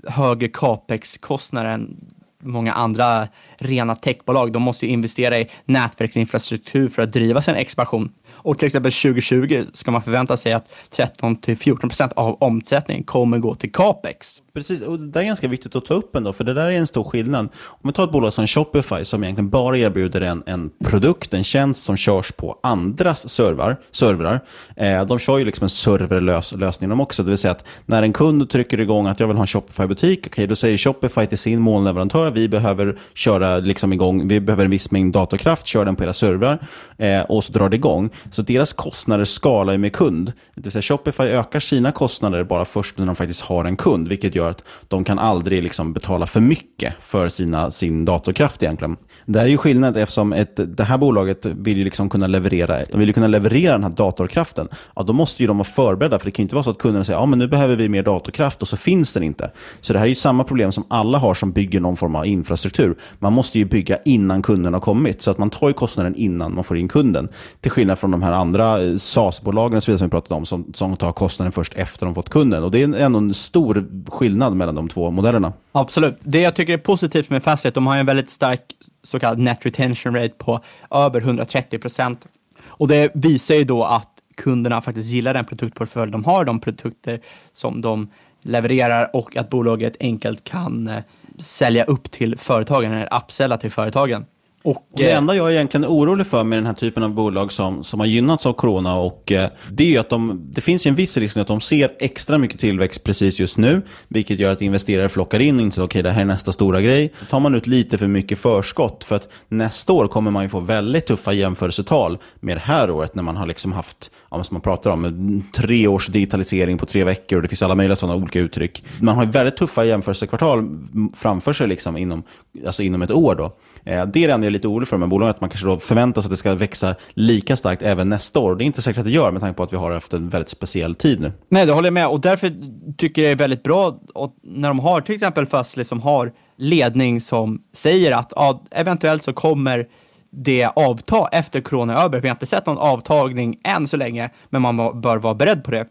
högre capex-kostnader än många andra rena techbolag. De måste ju investera i nätverksinfrastruktur för att driva sin expansion. Och till exempel 2020 ska man förvänta sig att 13 14 procent av omsättningen kommer gå till capex. Precis, och det är ganska viktigt att ta upp ändå, för det där är en stor skillnad. Om vi tar ett bolag som Shopify som egentligen bara erbjuder en, en produkt, en tjänst som körs på andras servrar. servrar. Eh, de kör ju liksom en serverlösning de också, det vill säga att när en kund trycker igång att jag vill ha en Shopify-butik, okay, då säger Shopify till sin molnleverantör, vi behöver köra liksom igång, vi behöver en viss mängd datorkraft, kör den på era servrar eh, och så drar det igång. Så deras kostnader skalar ju med kund. Det vill säga Shopify ökar sina kostnader bara först när de faktiskt har en kund, vilket gör att de kan aldrig liksom betala för mycket för sina, sin datorkraft egentligen. Det här är ju skillnad eftersom ett, det här bolaget vill ju liksom kunna leverera, de vill kunna leverera den här datorkraften. Ja, då måste ju de vara förberedda, för det kan ju inte vara så att kunderna säger ja, men nu behöver vi mer datorkraft och så finns den inte. Så det här är ju samma problem som alla har som bygger någon form av infrastruktur. Man måste ju bygga innan kunden har kommit, så att man tar ju kostnaden innan man får in kunden. Till skillnad från de här andra eh, SaaS-bolagen som vi pratat om, som, som tar kostnaden först efter de fått kunden. Och det är ändå en stor skillnad mellan de två modellerna. Absolut. Det jag tycker är positivt med Fastlet, de har en väldigt stark så kallad net retention rate på över 130 procent. Och det visar ju då att kunderna faktiskt gillar den produktportfölj de har, de produkter som de levererar och att bolaget enkelt kan eh, sälja upp till företagen, eller upsella till företagen. Och, det enda jag är egentligen orolig för med den här typen av bolag som, som har gynnats av corona, och, eh, det är ju att de, det finns en viss risk att de ser extra mycket tillväxt precis just nu, vilket gör att investerare flockar in och inser att okay, det här är nästa stora grej. Då tar man ut lite för mycket förskott, för att nästa år kommer man ju få väldigt tuffa jämförelsetal med det här året när man har liksom haft, ja, som man pratar om, tre års digitalisering på tre veckor och det finns alla möjliga sådana olika uttryck. Man har väldigt tuffa jämförelsekvartal framför sig liksom inom, alltså inom ett år. Då. Eh, det är det enda jag lite orolig för de här bolagen, att man kanske då förväntar sig att det ska växa lika starkt även nästa år. Det är inte säkert att det gör med tanke på att vi har haft en väldigt speciell tid nu. Nej, det håller jag med och därför tycker jag det är väldigt bra när de har till exempel Fastly som har ledning som säger att ja, eventuellt så kommer det avta efter corona är över. Vi har inte sett någon avtagning än så länge, men man bör vara beredd på det.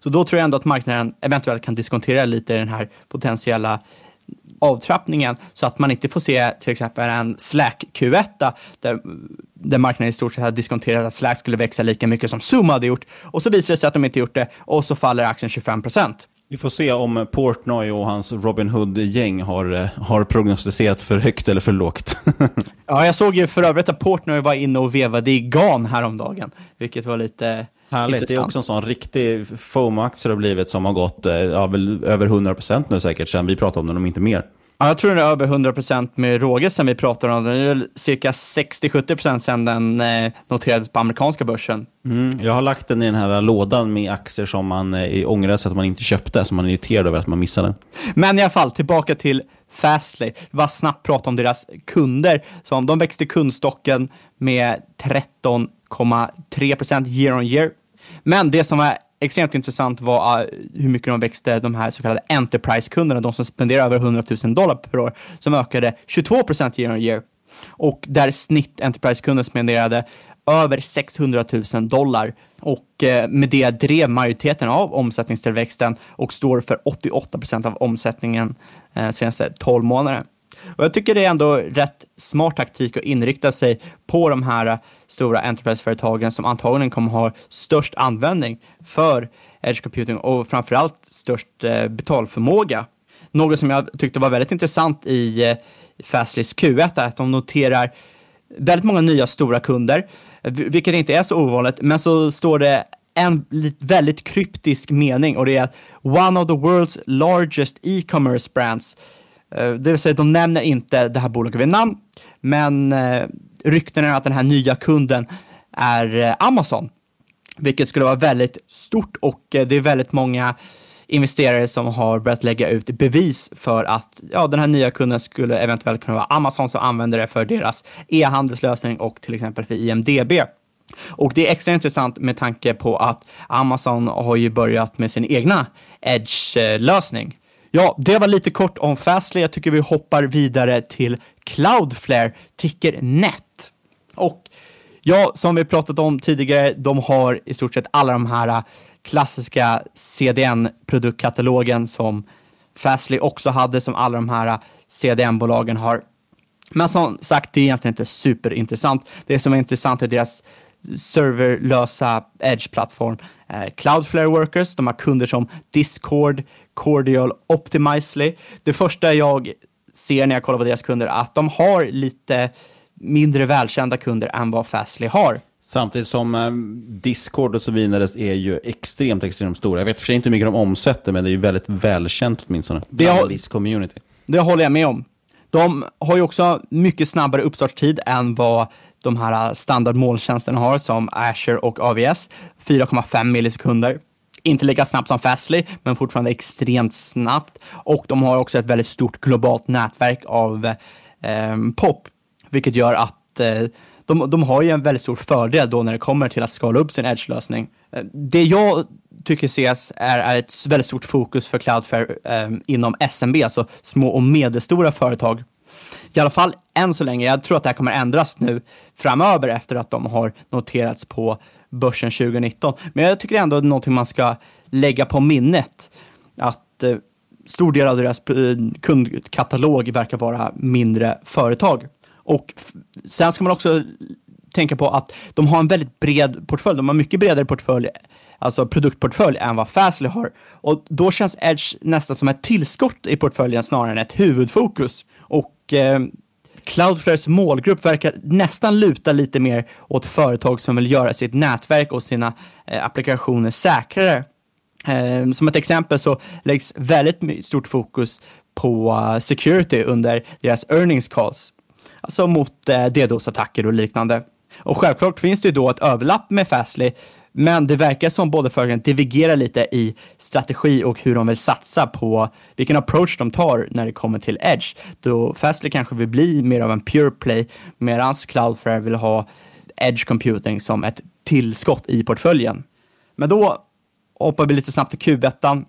Så då tror jag ändå att marknaden eventuellt kan diskontera lite den här potentiella avtrappningen så att man inte får se till exempel en Slack Q1 där, där marknaden i stort sett har diskonterat att Slack skulle växa lika mycket som Zoom hade gjort och så visar det sig att de inte gjort det och så faller aktien 25 procent. Vi får se om Portnoy och hans Robin Hood-gäng har, eh, har prognostiserat för högt eller för lågt. ja, jag såg ju för övrigt att Portnoy var inne och vevade i GAN häromdagen, vilket var lite Härligt. Det är också en sån riktig FOMO-aktie har blivit som har gått eh, ja, väl över 100% nu säkert sen vi pratade om den, om inte mer. Ja, jag tror den är över 100% med råge sen vi pratade om den. Det är cirka 60-70% sen den eh, noterades på amerikanska börsen. Mm, jag har lagt den i den här lådan med aktier som man eh, ångrar sig att man inte köpte, som man är irriterad över att man missade. Men i alla fall, tillbaka till Fastly. Bara snabbt prata om deras kunder. Som de växte kundstocken med 13,3% year on year. Men det som var extremt intressant var ah, hur mycket de växte, de här så kallade Enterprise-kunderna, de som spenderar över 100 000 dollar per år, som ökade 22% year on year. Och där snitt Enterprise-kunden spenderade över 600 000 dollar och eh, med det drev majoriteten av omsättningstillväxten och står för 88 procent av omsättningen eh, senaste 12 månader. Och jag tycker det är ändå rätt smart taktik att inrikta sig på de här stora enterprise-företagen som antagligen kommer ha störst användning för edge computing och framförallt störst eh, betalförmåga. Något som jag tyckte var väldigt intressant i eh, Fastlys Q1 är att de noterar väldigt många nya stora kunder, vilket inte är så ovanligt, men så står det en väldigt kryptisk mening och det är att one of the world's largest e-commerce brands Eh, det vill säga, de nämner inte det här bolaget vid namn, men eh, rykten är att den här nya kunden är eh, Amazon, vilket skulle vara väldigt stort och det är väldigt många investerare som har börjat lägga ut bevis för att ja, den här nya kunden skulle eventuellt kunna vara Amazon som använder det för deras e-handelslösning och till exempel för IMDB. Och det är extra intressant med tanke på att Amazon har ju börjat med sin egna Edge-lösning Ja, det var lite kort om Fastly. Jag tycker vi hoppar vidare till Cloudflare, ticker NET. Och ja, som vi pratat om tidigare, de har i stort sett alla de här äh, klassiska CDN-produktkatalogen som Fastly också hade, som alla de här äh, CDN-bolagen har. Men som sagt, det är egentligen inte superintressant. Det som är intressant är deras serverlösa Edge-plattform. Eh, Cloudflare Workers, de har kunder som Discord, Cordial, Optimizely. Det första jag ser när jag kollar på deras kunder är att de har lite mindre välkända kunder än vad Fastly har. Samtidigt som eh, Discord och så vidare är ju extremt, extremt stora. Jag vet för sig inte hur mycket de omsätter, men det är ju väldigt välkänt åtminstone. Har, viss community. Det håller jag med om. De har ju också mycket snabbare uppstartstid än vad de här äh, standardmåltjänsterna har som Azure och AVS. 4,5 millisekunder. Inte lika snabbt som Fastly, men fortfarande extremt snabbt. Och de har också ett väldigt stort globalt nätverk av eh, POP, vilket gör att eh, de, de har ju en väldigt stor fördel då när det kommer till att skala upp sin Edge-lösning. Eh, det jag tycker ses är, är ett väldigt stort fokus för Cloudflare eh, inom SMB, alltså små och medelstora företag i alla fall än så länge. Jag tror att det här kommer ändras nu framöver efter att de har noterats på börsen 2019. Men jag tycker ändå att det är någonting man ska lägga på minnet. Att eh, stor del av deras eh, kundkatalog verkar vara mindre företag. Och sen ska man också tänka på att de har en väldigt bred portfölj. De har mycket bredare portfölj, alltså produktportfölj, än vad Fastly har. Och då känns Edge nästan som ett tillskott i portföljen snarare än ett huvudfokus. Och eh, Cloudflares målgrupp verkar nästan luta lite mer åt företag som vill göra sitt nätverk och sina eh, applikationer säkrare. Eh, som ett exempel så läggs väldigt stort fokus på uh, security under deras earnings calls, alltså mot eh, DDoS-attacker och liknande. Och självklart finns det ju då ett överlapp med Fastly, men det verkar som båda företagen divergerar lite i strategi och hur de vill satsa på vilken approach de tar när det kommer till Edge. Då Fastly kanske vill bli mer av en pure play, medan Cloudflare vill ha Edge computing som ett tillskott i portföljen. Men då hoppar vi lite snabbt till Q1.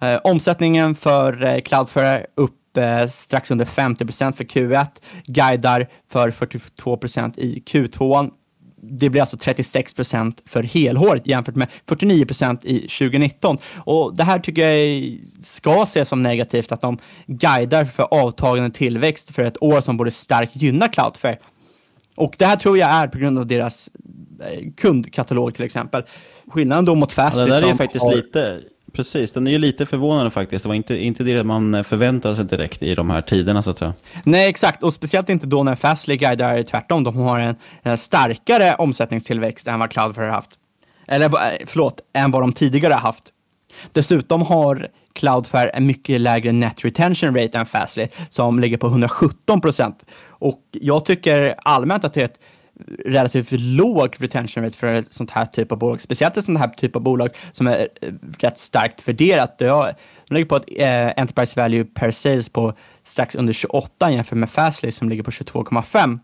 Eh, omsättningen för eh, Cloudflare upp eh, strax under 50% för Q1, guidar för 42% i Q2. Det blir alltså 36% för helåret jämfört med 49% i 2019. Och det här tycker jag ska ses som negativt, att de guidar för avtagande tillväxt för ett år som borde starkt gynna Cloudflare. Och det här tror jag är på grund av deras eh, kundkatalog till exempel. Skillnaden då mot Fastly ja, Det där är faktiskt har... lite, Precis, den är ju lite förvånande faktiskt. Det var inte, inte det man förväntade sig direkt i de här tiderna så att säga. Nej, exakt. Och speciellt inte då när Fastly guidar tvärtom. De har en, en starkare omsättningstillväxt än vad Cloudflare har haft. Eller eh, förlåt, än vad de tidigare har haft. Dessutom har Cloudflare en mycket lägre net retention rate än Fastly som ligger på 117 procent. Och jag tycker allmänt att det är ett relativt låg retention rate för ett sånt här typ av bolag. Speciellt ett sånt här typ av bolag som är eh, rätt starkt värderat. De ligger på ett eh, enterprise value per sales på strax under 28 jämfört med Fastly som ligger på 22,5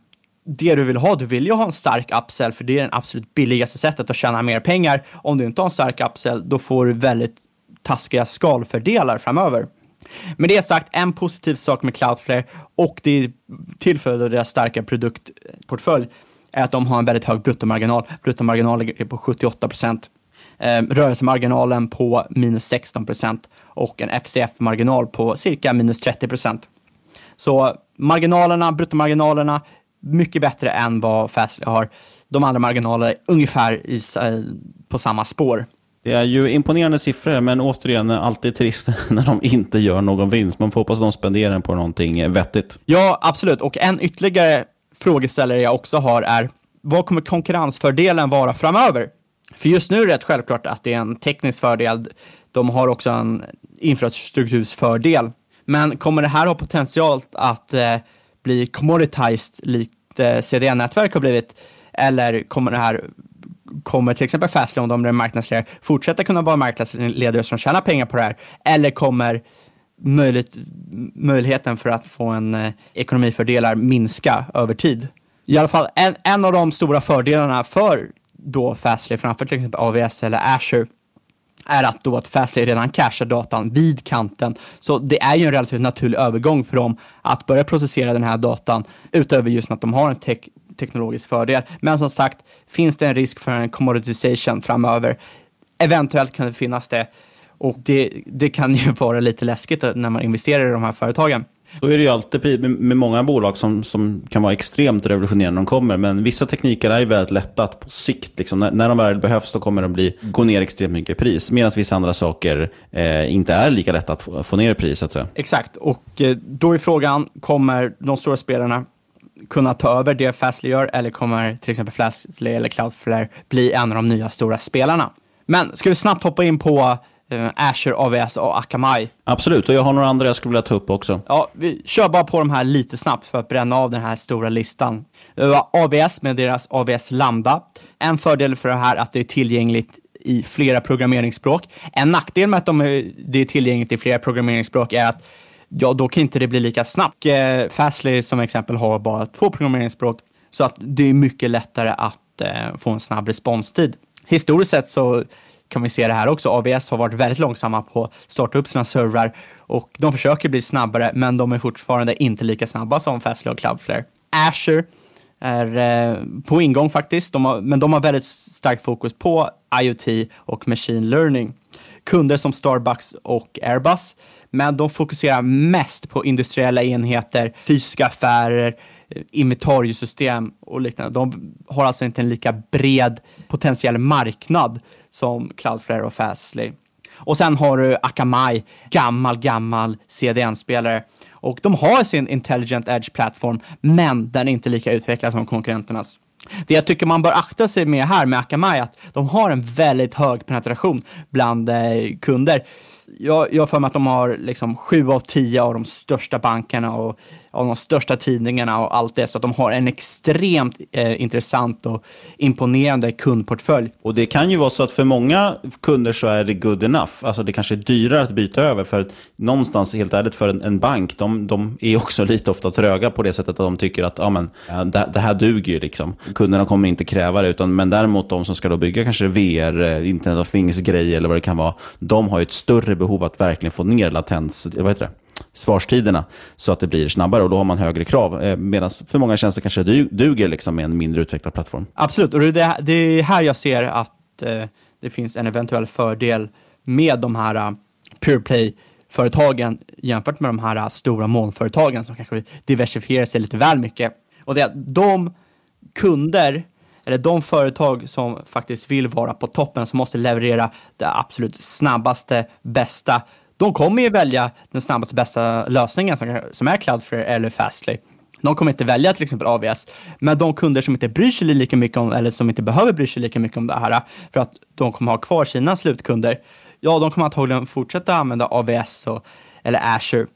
det du vill ha, du vill ju ha en stark upsell för det är det absolut billigaste sättet att tjäna mer pengar. Om du inte har en stark upsell, då får du väldigt taskiga skalfördelar framöver. Med det sagt, en positiv sak med Cloudflare och det är tillfället av deras starka produktportfölj är att de har en väldigt hög bruttomarginal. Bruttomarginalen ligger på 78 procent. Eh, rörelsemarginalen på minus 16 procent och en FCF-marginal på cirka minus 30 procent. Så marginalerna, bruttomarginalerna, mycket bättre än vad Fastly har. De andra marginalerna är ungefär i, på samma spår. Det är ju imponerande siffror, men återigen alltid trist när de inte gör någon vinst. Man får hoppas att de spenderar den på någonting vettigt. Ja, absolut. Och en ytterligare frågeställare jag också har är, vad kommer konkurrensfördelen vara framöver? För just nu är det rätt självklart att det är en teknisk fördel. De har också en infrastruktursfördel. Men kommer det här ha potential att eh, bli commoditized likt eh, CDN-nätverk har blivit? Eller kommer det här kommer till exempel Fastly, om de är marknadsledare, fortsätta kunna vara marknadsledare som tjänar pengar på det här? Eller kommer möjligt, möjligheten för att få en eh, ekonomifördelar minska över tid. I alla fall en, en av de stora fördelarna för då Fastly framför till exempel AVS eller Azure är att då att Fastly redan cashar datan vid kanten. Så det är ju en relativt naturlig övergång för dem att börja processera den här datan utöver just att de har en te teknologisk fördel. Men som sagt, finns det en risk för en commoditization framöver? Eventuellt kan det finnas det. Och det, det kan ju vara lite läskigt när man investerar i de här företagen. Så är det ju alltid med många bolag som, som kan vara extremt revolutionerande när de kommer. Men vissa tekniker är ju väldigt lätta att på sikt, liksom, när, när de väl behövs, då kommer de bli, gå ner extremt mycket i pris. Medan vissa andra saker eh, inte är lika lätta att få, få ner i pris. Exakt, och eh, då är frågan, kommer de stora spelarna kunna ta över det Fastly gör eller kommer till exempel Fastly eller Cloudflare bli en av de nya stora spelarna? Men ska vi snabbt hoppa in på eh, Azure, AVS och Akamai. Absolut, och jag har några andra jag skulle vilja ta upp också. Ja, vi kör bara på de här lite snabbt för att bränna av den här stora listan. AVS med deras AVS Lambda. En fördel för det här är att det är tillgängligt i flera programmeringsspråk. En nackdel med att de det är tillgängligt i flera programmeringsspråk är att ja, då kan inte det bli lika snabbt. Eh, Fastly som exempel har bara två programmeringsspråk, så att det är mycket lättare att eh, få en snabb responstid. Historiskt sett så kan vi se det här också. AVS har varit väldigt långsamma på att starta upp sina servrar och de försöker bli snabbare, men de är fortfarande inte lika snabba som Fastly och Cloudflare. Azure är eh, på ingång faktiskt, de har, men de har väldigt starkt fokus på IoT och machine learning. Kunder som Starbucks och Airbus, men de fokuserar mest på industriella enheter, fysiska affärer, inventariesystem och liknande. De har alltså inte en lika bred potentiell marknad som Cloudflare och Fastly. Och sen har du Akamai, gammal, gammal CDN-spelare. Och de har sin Intelligent Edge-plattform, men den är inte lika utvecklad som konkurrenternas. Det jag tycker man bör akta sig med här med Akamai är att de har en väldigt hög penetration bland eh, kunder. Jag, jag har för mig att de har liksom sju av tio av de största bankerna och av de största tidningarna och allt det. Så att de har en extremt eh, intressant och imponerande kundportfölj. Och det kan ju vara så att för många kunder så är det good enough. Alltså det kanske är dyrare att byta över. För att någonstans, helt ärligt, för en, en bank, de, de, är också lite ofta tröga på det sättet att de tycker att ja, men, det, det här duger ju. Liksom. Kunderna kommer inte kräva det. Utan, men däremot de som ska då bygga kanske VR, eh, Internet of Things-grejer eller vad det kan vara. De har ju ett större behov att verkligen få ner latens, vad heter det? Svarstiderna så att det blir snabbare och då har man högre krav. Eh, Medan för många tjänster kanske det duger liksom med en mindre utvecklad plattform. Absolut, och det, det är här jag ser att eh, det finns en eventuell fördel med de här uh, pure play-företagen jämfört med de här uh, stora molnföretagen som kanske diversifierar sig lite väl mycket. Och det är att de kunder eller de företag som faktiskt vill vara på toppen, som måste leverera det absolut snabbaste, bästa, de kommer ju välja den snabbaste bästa lösningen som, som är Cloudflare eller Fastly. De kommer inte välja till exempel AVS, men de kunder som inte bryr sig lika mycket om, eller som inte behöver bry sig lika mycket om det här, för att de kommer ha kvar sina slutkunder, ja, de kommer antagligen fortsätta använda AVS och, eller Azure,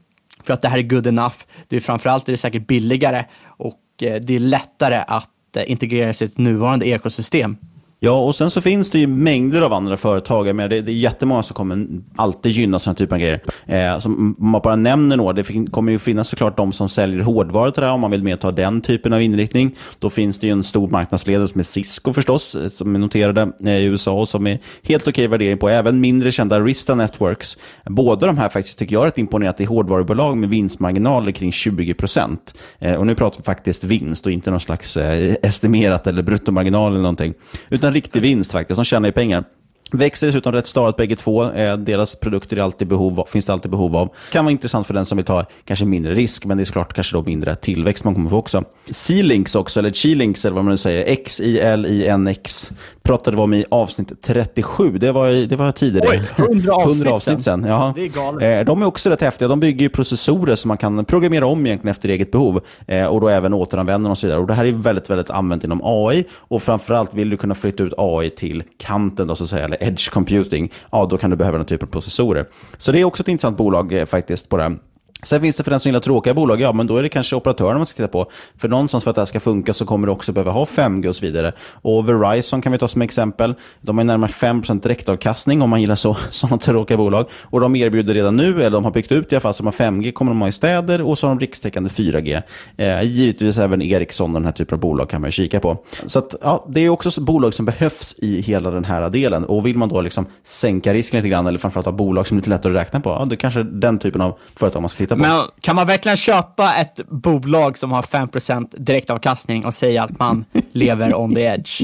för att det här är good enough. Det är framförallt är säkert billigare och eh, det är lättare att eh, integrera sitt nuvarande ekosystem. Ja, och sen så finns det ju mängder av andra företag. Jag menar, det, det är jättemånga som kommer alltid gynna sådana typer av grejer. Eh, som man bara nämner några, det fin- kommer ju finnas såklart de som säljer hårdvaror till det här, om man vill mer ta den typen av inriktning. Då finns det ju en stor marknadsledare som är Cisco förstås, eh, som är noterade eh, i USA och som är helt okej värdering på. Även mindre kända Arista Networks. Båda de här faktiskt tycker jag är ett imponerat i hårdvarubolag med vinstmarginaler kring 20%. Eh, och nu pratar vi faktiskt vinst och inte någon slags eh, estimerat eller bruttomarginal eller någonting. Utan riktig vinst faktiskt, de tjänar ju pengar. Växer dessutom rätt stadigt bägge två. Eh, deras produkter är alltid behov av, finns det alltid behov av. Kan vara intressant för den som vill ta kanske mindre risk, men det är såklart kanske då mindre tillväxt man kommer få också. C-Links också, eller Chi-Links eller vad man nu säger. X-I-L-I-N-X. Pratade vi om i avsnitt 37. Det var, det var tidigare. Oj, 100 avsnitt, 100 avsnitt sen. Ja. Det är galet. Eh, de är också rätt häftiga. De bygger ju processorer som man kan programmera om egentligen efter eget behov. Eh, och då även återanvända och så vidare. Och det här är väldigt, väldigt använt inom AI. Och framförallt vill du kunna flytta ut AI till kanten, då, så att säga, eller edge computing. Ja, då kan du behöva den typen av processorer. Så det är också ett intressant bolag eh, faktiskt på det. Sen finns det för den som gillar tråkiga bolag, ja men då är det kanske operatörerna man ska titta på. För någonstans för att det här ska funka så kommer du också behöva ha 5G och så vidare. Och Verizon kan vi ta som exempel. De har närmare 5% direktavkastning om man gillar så, sådana tråkiga bolag. Och de erbjuder redan nu, eller de har byggt ut i alla fall, som har 5G kommer de ha i städer och så har de rikstäckande 4G. Eh, givetvis även Ericsson och den här typen av bolag kan man ju kika på. Så att, ja, det är också bolag som behövs i hela den här delen. Och vill man då liksom sänka risken lite grann, eller framförallt ha bolag som är lite lättare att räkna på, ja, det är kanske den typen av företag man ska titta på. Men kan man verkligen köpa ett bolag som har 5% direktavkastning och säga att man lever on the edge?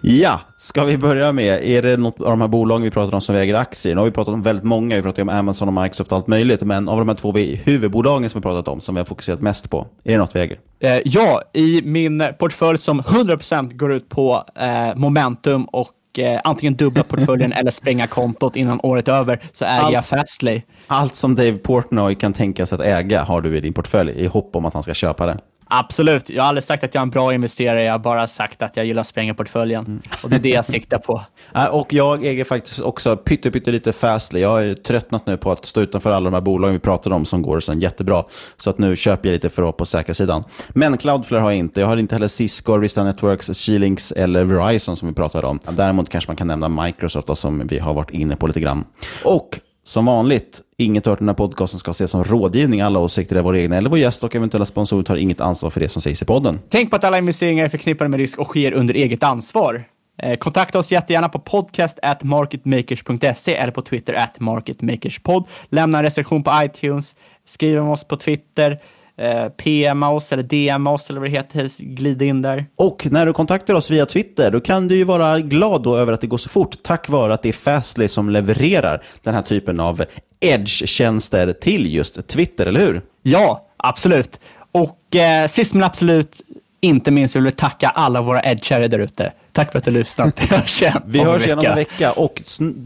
Ja, ska vi börja med, är det något av de här bolagen vi pratar om som väger aktier? Nu har vi pratat om väldigt många, vi pratar om Amazon och Microsoft och allt möjligt, men av de här två huvudbolagen som vi pratat om, som vi har fokuserat mest på, är det något vi äger? Eh, ja, i min portfölj som 100% går ut på eh, momentum och eh, antingen dubbla portföljen eller spränga kontot innan året är över, så äger Allt- jag Fastly. Allt som Dave Portnoy kan tänka sig att äga har du i din portfölj i hopp om att han ska köpa det. Absolut. Jag har aldrig sagt att jag är en bra investerare, jag har bara sagt att jag gillar att spränga portföljen. Och det är det jag siktar på. Och jag äger faktiskt också pytte, pytte lite Fastly. Jag har ju tröttnat nu på att stå utanför alla de här bolagen vi pratade om som går sen jättebra. Så att nu köper jag lite för att vara på säkra sidan. Men Cloudflare har jag inte. Jag har inte heller Cisco, Arista Networks, Xilinx eller Verizon som vi pratade om. Däremot kanske man kan nämna Microsoft då, som vi har varit inne på lite grann. Och som vanligt, inget hört i den här podcasten ska ses som rådgivning. Alla åsikter är våra egna eller vår gäst och eventuella sponsorer tar inget ansvar för det som sägs i podden. Tänk på att alla investeringar är förknippade med risk och sker under eget ansvar. Eh, kontakta oss jättegärna på podcast at marketmakers.se eller på Twitter at marketmakerspod. Lämna en recension på iTunes, skriv om oss på Twitter, eh, PMa oss eller DMa oss eller vad det heter, glid in där. Och när du kontaktar oss via Twitter, då kan du ju vara glad då över att det går så fort, tack vare att det är Fastly som levererar den här typen av edge-tjänster till just Twitter, eller hur? Ja, absolut. Och eh, sist men absolut inte minst vill vi tacka alla våra edgare där ute. Tack för att du lyssnat. Vi hörs igen Vi hörs igen om en vecka. Och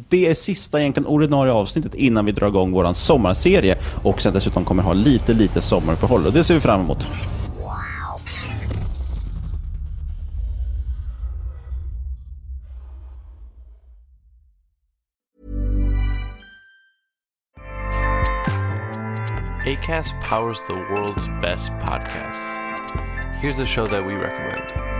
det är sista egentligen ordinarie avsnittet innan vi drar igång vår sommarserie. Och sen dessutom kommer ha lite, lite sommaruppehåll. Och det ser vi fram emot. ACAST powers the world's best podcasts. Here's a show that we recommend.